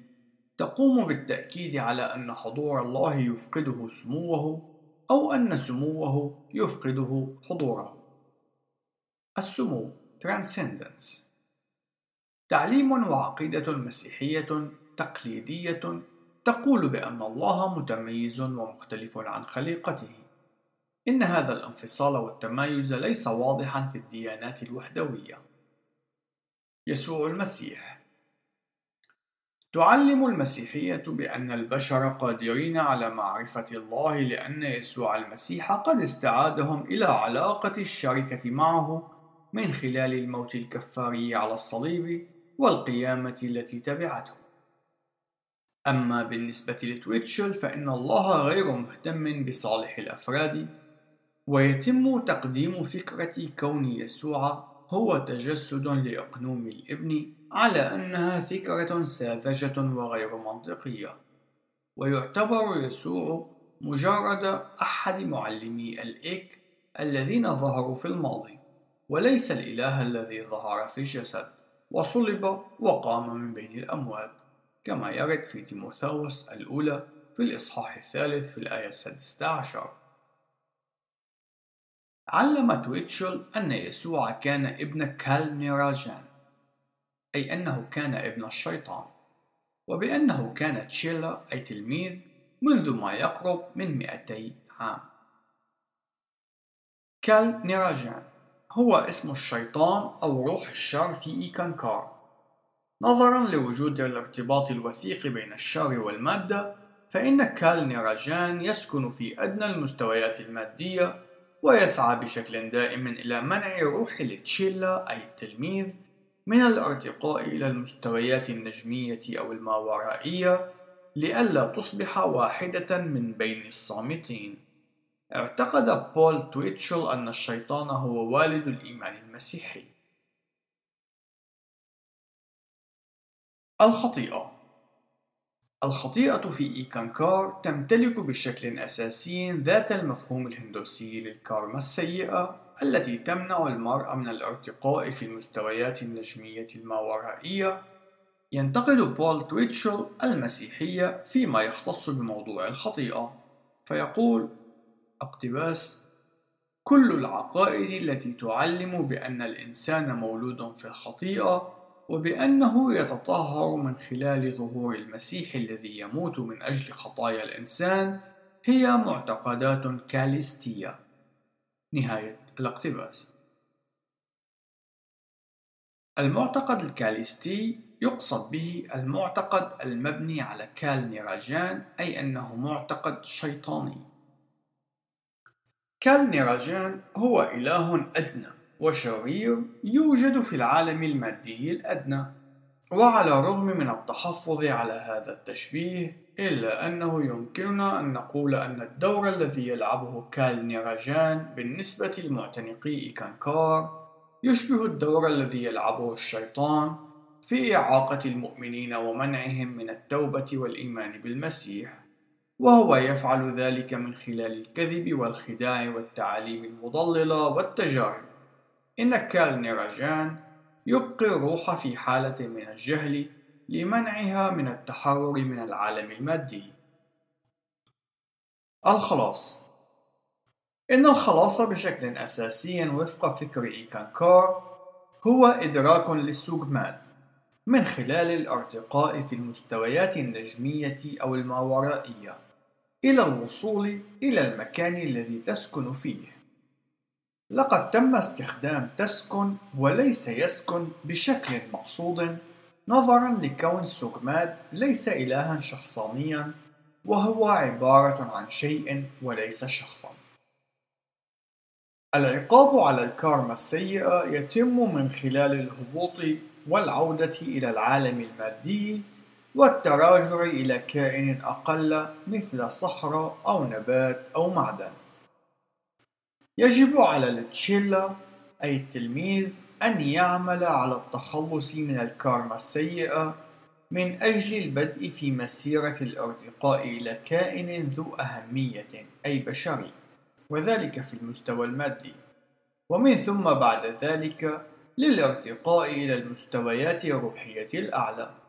تقوم بالتأكيد على أن حضور الله يفقده سموه أو أن سموه يفقده حضوره. السمو Transcendence تعليم وعقيدة مسيحية تقليدية تقول بأن الله متميز ومختلف عن خليقته. إن هذا الانفصال والتمايز ليس واضحا في الديانات الوحدوية. يسوع المسيح تعلم المسيحية بأن البشر قادرين على معرفة الله لأن يسوع المسيح قد استعادهم إلى علاقة الشركة معه من خلال الموت الكفاري على الصليب والقيامة التي تبعته. أما بالنسبة لتويتشل فإن الله غير مهتم بصالح الأفراد، ويتم تقديم فكرة كون يسوع هو تجسد لأقنوم الإبن على أنها فكرة ساذجة وغير منطقية ويعتبر يسوع مجرد أحد معلمي الإك الذين ظهروا في الماضي وليس الإله الذي ظهر في الجسد وصلب وقام من بين الأموات كما يرد في تيموثاوس الأولى في الإصحاح الثالث في الآية السادسة عشر. علم تويتشل أن يسوع كان ابن كالنيراجان أي أنه كان ابن الشيطان وبأنه كان تشيلا أي تلميذ منذ ما يقرب من 200 عام. كال نيراجان هو اسم الشيطان أو روح الشر في إيكانكار نظرا لوجود الارتباط الوثيق بين الشر والمادة فإن كال نيراجان يسكن في أدنى المستويات المادية ويسعى بشكل دائم إلى منع روح التشيلا أي التلميذ من الارتقاء إلى المستويات النجمية أو الماورائية لئلا تصبح واحدة من بين الصامتين. اعتقد بول تويتشل أن الشيطان هو والد الإيمان المسيحي. الخطيئة الخطيئة في إيكانكار تمتلك بشكل أساسي ذات المفهوم الهندوسي للكارما السيئة التي تمنع المرء من الارتقاء في المستويات النجمية الماورائية ينتقد بول تويتشل المسيحية فيما يختص بموضوع الخطيئة فيقول اقتباس كل العقائد التي تعلم بأن الإنسان مولود في الخطيئة وبأنه يتطهر من خلال ظهور المسيح الذي يموت من أجل خطايا الإنسان هي معتقدات كاليستية. نهاية الاقتباس. المعتقد الكاليستي يقصد به المعتقد المبني على كال نيراجان أي أنه معتقد شيطاني. كال نيراجان هو إله أدنى وشرير يوجد في العالم المادي الأدنى وعلى الرغم من التحفظ على هذا التشبيه إلا أنه يمكننا أن نقول أن الدور الذي يلعبه كال نيراجان بالنسبة لمعتنقي إيكانكار يشبه الدور الذي يلعبه الشيطان في إعاقة المؤمنين ومنعهم من التوبة والإيمان بالمسيح. وهو يفعل ذلك من خلال الكذب والخداع والتعاليم المضللة والتجارب. إن كال نيراجان يبقي الروح في حالة من الجهل لمنعها من التحرر من العالم المادي. الخلاص. إن الخلاص بشكل أساسي وفق فكر إيكانكار هو إدراك للسوغماد من خلال الارتقاء في المستويات النجمية أو الماورائية إلى الوصول إلى المكان الذي تسكن فيه. لقد تم استخدام تسكن وليس يسكن بشكل مقصود نظرا لكون سوغماد ليس إلها شخصانيا وهو عبارة عن شيء وليس شخصا. العقاب على الكارما السيئة يتم من خلال الهبوط والعودة إلى العالم المادي والتراجع إلى كائن أقل مثل صخرة أو نبات أو معدن. يجب على التشيلا أي التلميذ أن يعمل على التخلص من الكارما السيئة من أجل البدء في مسيرة الأرتقاء إلى كائن ذو أهمية أي بشري وذلك في المستوى المادي. ومن ثم بعد ذلك للارتقاء إلى المستويات الروحية الأعلى.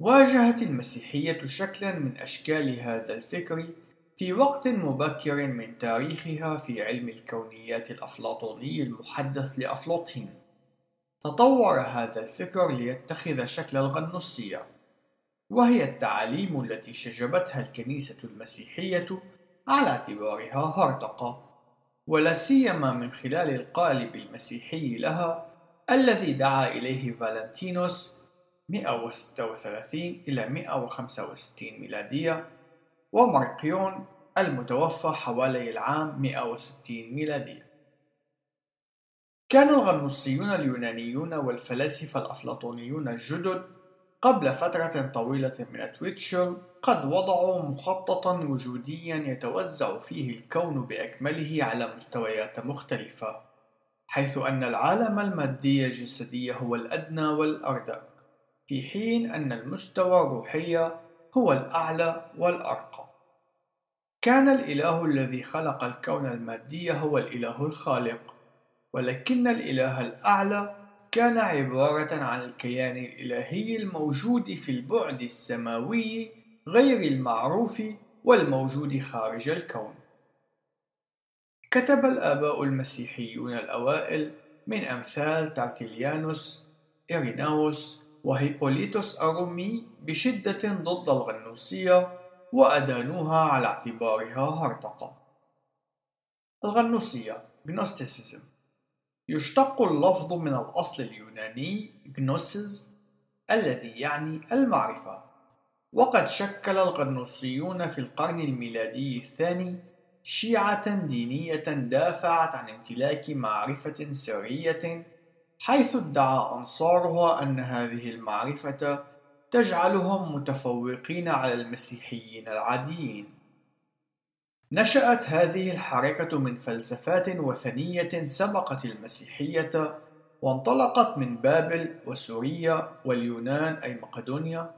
واجهت المسيحية شكلا من أشكال هذا الفكر في وقت مبكر من تاريخها في علم الكونيات الأفلاطوني المحدث لأفلاطين. تطور هذا الفكر ليتخذ شكل الغنوصية وهي التعاليم التي شجبتها الكنيسة المسيحية على اعتبارها هرطقة ولا سيما من خلال القالب المسيحي لها الذي دعا إليه فالنتينوس 136 إلى 165 ميلادية ومارقيون المتوفى حوالي العام 160 ميلادية. كان الغنوصيون اليونانيون والفلاسفة الأفلاطونيون الجدد قبل فترة طويلة من تويتشر قد وضعوا مخططا وجوديا يتوزع فيه الكون بأكمله على مستويات مختلفة حيث أن العالم المادي الجسدي هو الأدنى والأردى في حين أن المستوى الروحي هو الأعلى والأرقى كان الإله الذي خلق الكون المادي هو الإله الخالق ولكن الإله الأعلى كان عبارة عن الكيان الإلهي الموجود في البعد السماوي غير المعروف والموجود خارج الكون. كتب الآباء المسيحيون الأوائل من أمثال تارتيليانوس، إيريناوس، وهيبوليتوس الرومي بشدة ضد الغنوصية وأدانوها على اعتبارها هرطقة. الغنوصية Gnosticism يشتق اللفظ من الأصل اليوناني gnosis الذي يعني المعرفة وقد شكل الغنوصيون في القرن الميلادي الثاني شيعة دينية دافعت عن امتلاك معرفة سرية حيث ادعى أنصارها أن هذه المعرفة تجعلهم متفوقين على المسيحيين العاديين. نشأت هذه الحركة من فلسفات وثنية سبقت المسيحية وانطلقت من بابل وسوريا واليونان أي مقدونيا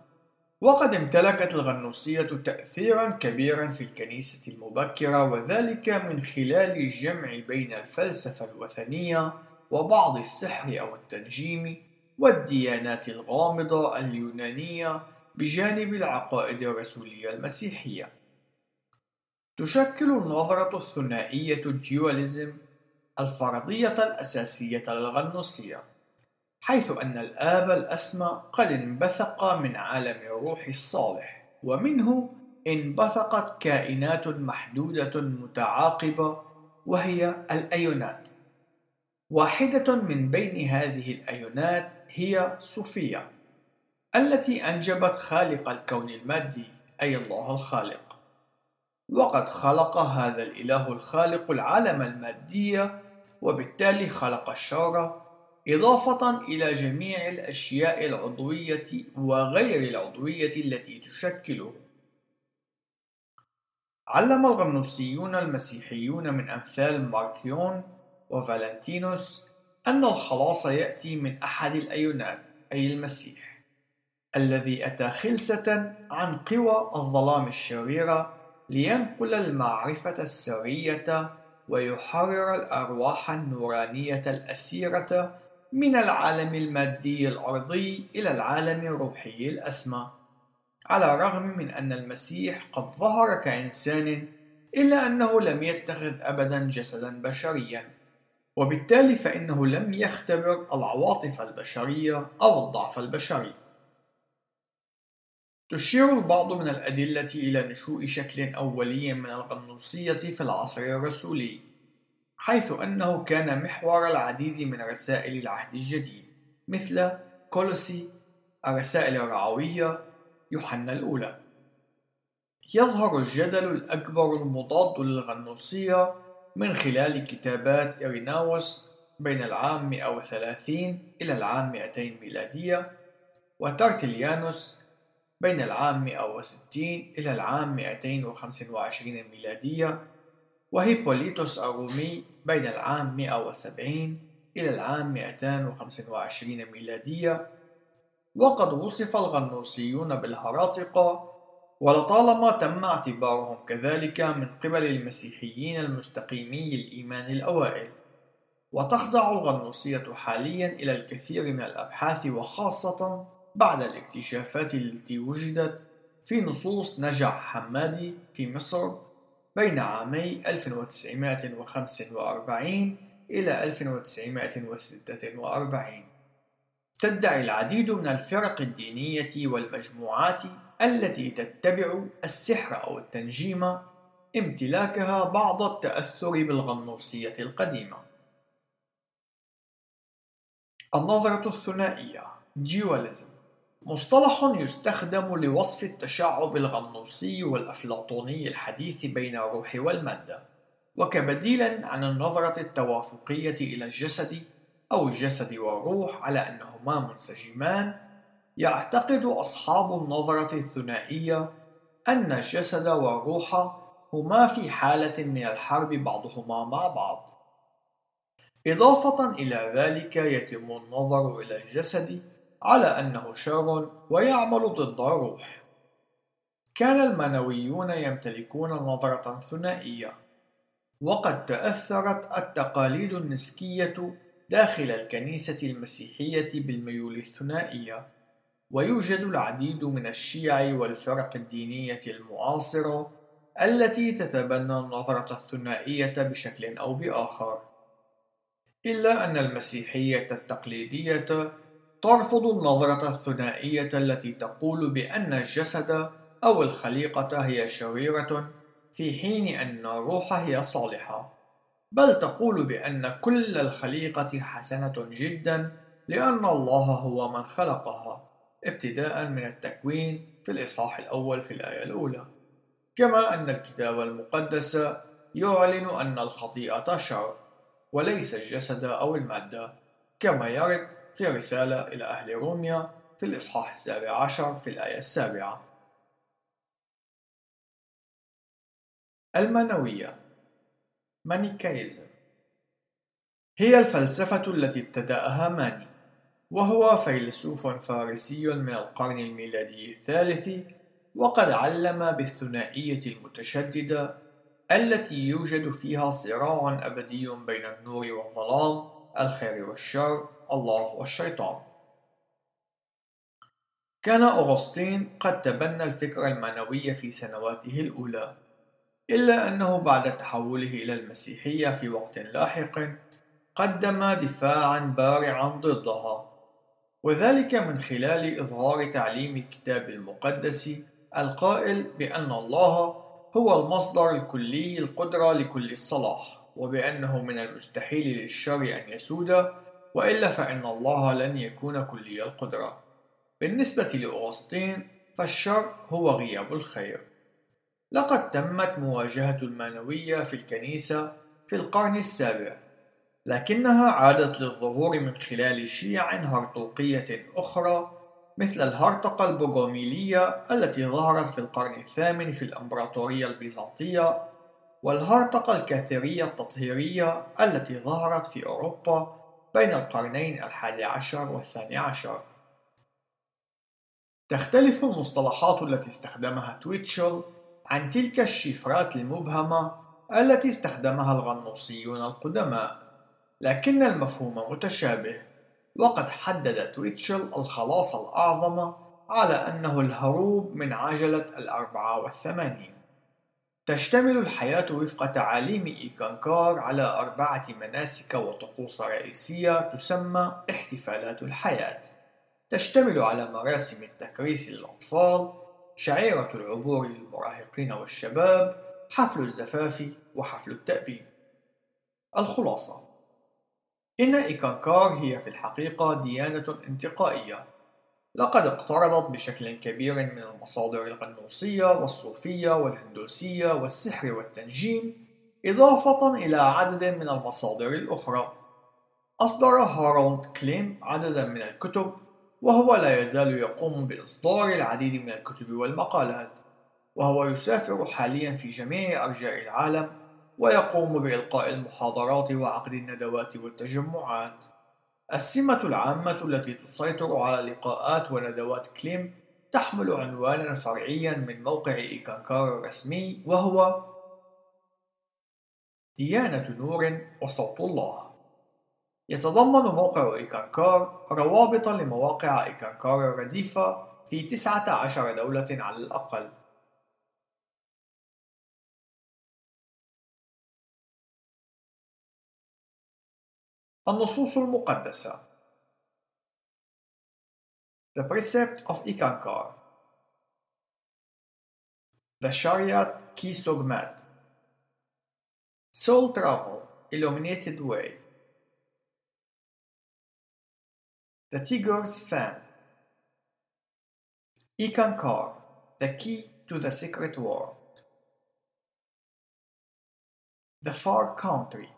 وقد امتلكت الغنوصية تأثيرا كبيرا في الكنيسة المبكرة وذلك من خلال الجمع بين الفلسفة الوثنية وبعض السحر أو التنجيم والديانات الغامضة اليونانية بجانب العقائد الرسولية المسيحية. تشكل النظرة الثنائية الديواليزم الفرضية الأساسية للغنوصية حيث أن الآب الأسمى قد انبثق من عالم الروح الصالح ومنه انبثقت كائنات محدودة متعاقبة وهي الأيونات. واحدة من بين هذه الأيونات هي صوفيا التي أنجبت خالق الكون المادي أي الله الخالق وقد خلق هذا الإله الخالق العالم المادي وبالتالي خلق الشر إضافة إلى جميع الأشياء العضوية وغير العضوية التي تشكله. علم الغنوصيون المسيحيون من أمثال ماركيون وفالنتينوس أن الخلاص يأتي من أحد الأيونات أي المسيح الذي أتى خلسة عن قوى الظلام الشريرة لينقل المعرفة السرية ويحرر الأرواح النورانية الأسيرة من العالم المادي الأرضي إلى العالم الروحي الأسمى. على الرغم من أن المسيح قد ظهر كإنسان إلا أنه لم يتخذ أبدا جسدا بشريا. وبالتالي فإنه لم يختبر العواطف البشرية أو الضعف البشري. تشير البعض من الأدلة إلى نشوء شكل أولي من الغنوصية في العصر الرسولي حيث أنه كان محور العديد من رسائل العهد الجديد مثل كولوسي الرسائل الرعوية يوحنا الأولى. يظهر الجدل الأكبر المضاد للغنوصية من خلال كتابات إيريناوس بين العام 130 إلى العام 200 ميلادية وترتليانوس بين العام 160 إلى العام 225 ميلادية وهيبوليتوس الرومي بين العام 170 إلى العام 225 ميلادية. وقد وصف الغنوصيون بالهراطقة ولطالما تم اعتبارهم كذلك من قبل المسيحيين المستقيمي الإيمان الأوائل. وتخضع الغنوصية حاليا إلى الكثير من الأبحاث وخاصة بعد الاكتشافات التي وجدت في نصوص نجع حمادي في مصر بين عامي 1945 إلى 1946 تدعي العديد من الفرق الدينية والمجموعات التي تتبع السحر أو التنجيم امتلاكها بعض التأثر بالغنوصية القديمة. النظرة الثنائية Dualism مصطلح يستخدم لوصف التشعب الغنوصي والأفلاطوني الحديث بين الروح والمادة وكبديل عن النظرة التوافقية إلى الجسد أو الجسد والروح على أنهما منسجمان يعتقد أصحاب النظرة الثنائية أن الجسد والروح هما في حالة من الحرب بعضهما مع بعض. إضافة إلى ذلك يتم النظر إلى الجسد على أنه شر ويعمل ضد الروح. كان المنويون يمتلكون نظرة ثنائية وقد تأثرت التقاليد النسكية داخل الكنيسة المسيحية بالميول الثنائية. ويوجد العديد من الشيع والفرق الدينية المعاصرة التي تتبنى النظرة الثنائية بشكل أو بآخر. إلا أن المسيحية التقليدية ترفض النظرة الثنائية التي تقول بأن الجسد أو الخليقة هي شريرة في حين أن الروح هي صالحة بل تقول بأن كل الخليقة حسنة جدا لأن الله هو من خلقها. ابتداء من التكوين في الإصحاح الأول في الآية الأولى. كما أن الكتاب المقدس يعلن أن الخطيئة شر وليس الجسد أو المادة كما يرد في رسالة إلى أهل روميا في الإصحاح السابع عشر في الآية السابعة. المنوية مانيكايزم هي الفلسفة التي ابتدأها ماني. وهو فيلسوف فارسي من القرن الميلادي الثالث وقد علم بالثنائية المتشددة التي يوجد فيها صراع أبدي بين النور والظلام الخير والشر الله والشيطان. كان أغسطين قد تبنى الفكر المعنوي في سنواته الأولى إلا أنه بعد تحوله إلى المسيحية في وقت لاحق قدم دفاعا بارعا ضدها. وذلك من خلال إظهار تعليم الكتاب المقدس القائل بأن الله هو المصدر الكلي القدرة لكل الصلاح وبأنه من المستحيل للشر أن يسود وإلا فإن الله لن يكون كلي القدرة. بالنسبة لأغسطين فالشر هو غياب الخير. لقد تمت مواجهة المانوية في الكنيسة في القرن السابع. لكنها عادت للظهور من خلال شيع هرطوقية أخرى مثل الهرطقة البوغوميلية التي ظهرت في القرن الثامن في الإمبراطورية البيزنطية والهرطقة الكاثيرية التطهيرية التي ظهرت في أوروبا بين القرنين الحادي عشر والثاني عشر. تختلف المصطلحات التي استخدمها تويتشل عن تلك الشفرات المبهمة التي استخدمها الغنوصيون القدماء. لكن المفهوم متشابه. وقد حدد تويتشل الخلاص الأعظم على أنه الهروب من عجلة الأربعة والثمانين. تشتمل الحياة وفق تعاليم إيكانكار على أربعة مناسك وطقوس رئيسية تسمى احتفالات الحياة. تشتمل على مراسم التكريس للأطفال شعيرة العبور للمراهقين والشباب حفل الزفاف وحفل التأبين. الخلاصة إن إيكانكار هي في الحقيقة ديانة انتقائية. لقد اقترضت بشكل كبير من المصادر الغنوصية والصوفية والهندوسية والسحر والتنجيم إضافة إلى عدد من المصادر الأخرى. أصدر هارولد كليم عددا من الكتب وهو لا يزال يقوم بإصدار العديد من الكتب والمقالات وهو يسافر حاليا في جميع أرجاء العالم ويقوم بإلقاء المحاضرات وعقد الندوات والتجمعات. السمة العامة التي تسيطر على لقاءات وندوات كليم تحمل عنوانا فرعيا من موقع إيكانكار الرسمي وهو ديانة نور وصوت الله. يتضمن موقع إيكانكار روابط لمواقع إيكانكار الرديفة في 19 دولة على الأقل. النصوص المقدسة The Precept of Ikankar The Shariat Kisogmat Soul Travel Illuminated Way The Tiger's Fan Ikankar The Key to the Secret World The Far Country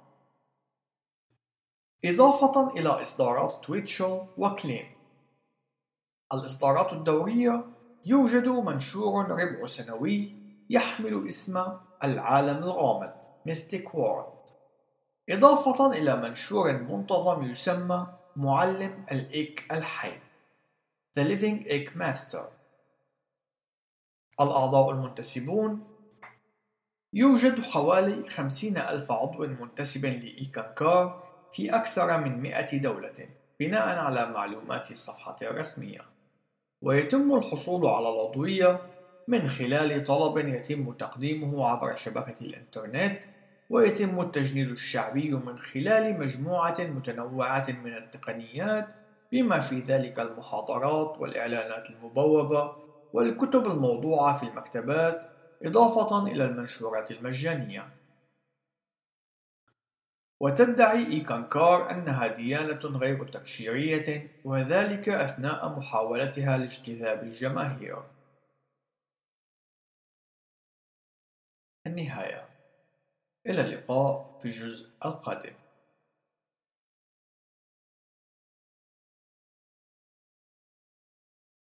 إضافة إلى إصدارات تويتشل وكليم الإصدارات الدورية يوجد منشور ربع سنوي يحمل اسم العالم الغامض Mystic World. إضافة إلى منشور منتظم يسمى معلم الإيك الحي The Living Egg Master. الأعضاء المنتسبون يوجد حوالي خمسين ألف عضو منتسب لإيكانكار في أكثر من مئة دولة بناء على معلومات الصفحة الرسمية. ويتم الحصول على العضوية من خلال طلب يتم تقديمه عبر شبكة الإنترنت ويتم التجنيد الشعبي من خلال مجموعة متنوعة من التقنيات بما في ذلك المحاضرات والإعلانات المبوبة والكتب الموضوعة في المكتبات إضافة إلى المنشورات المجانية. وتدعي إيكانكار أنها ديانة غير تبشيرية وذلك أثناء محاولتها لاجتذاب الجماهير. النهاية. إلى اللقاء في الجزء القادم.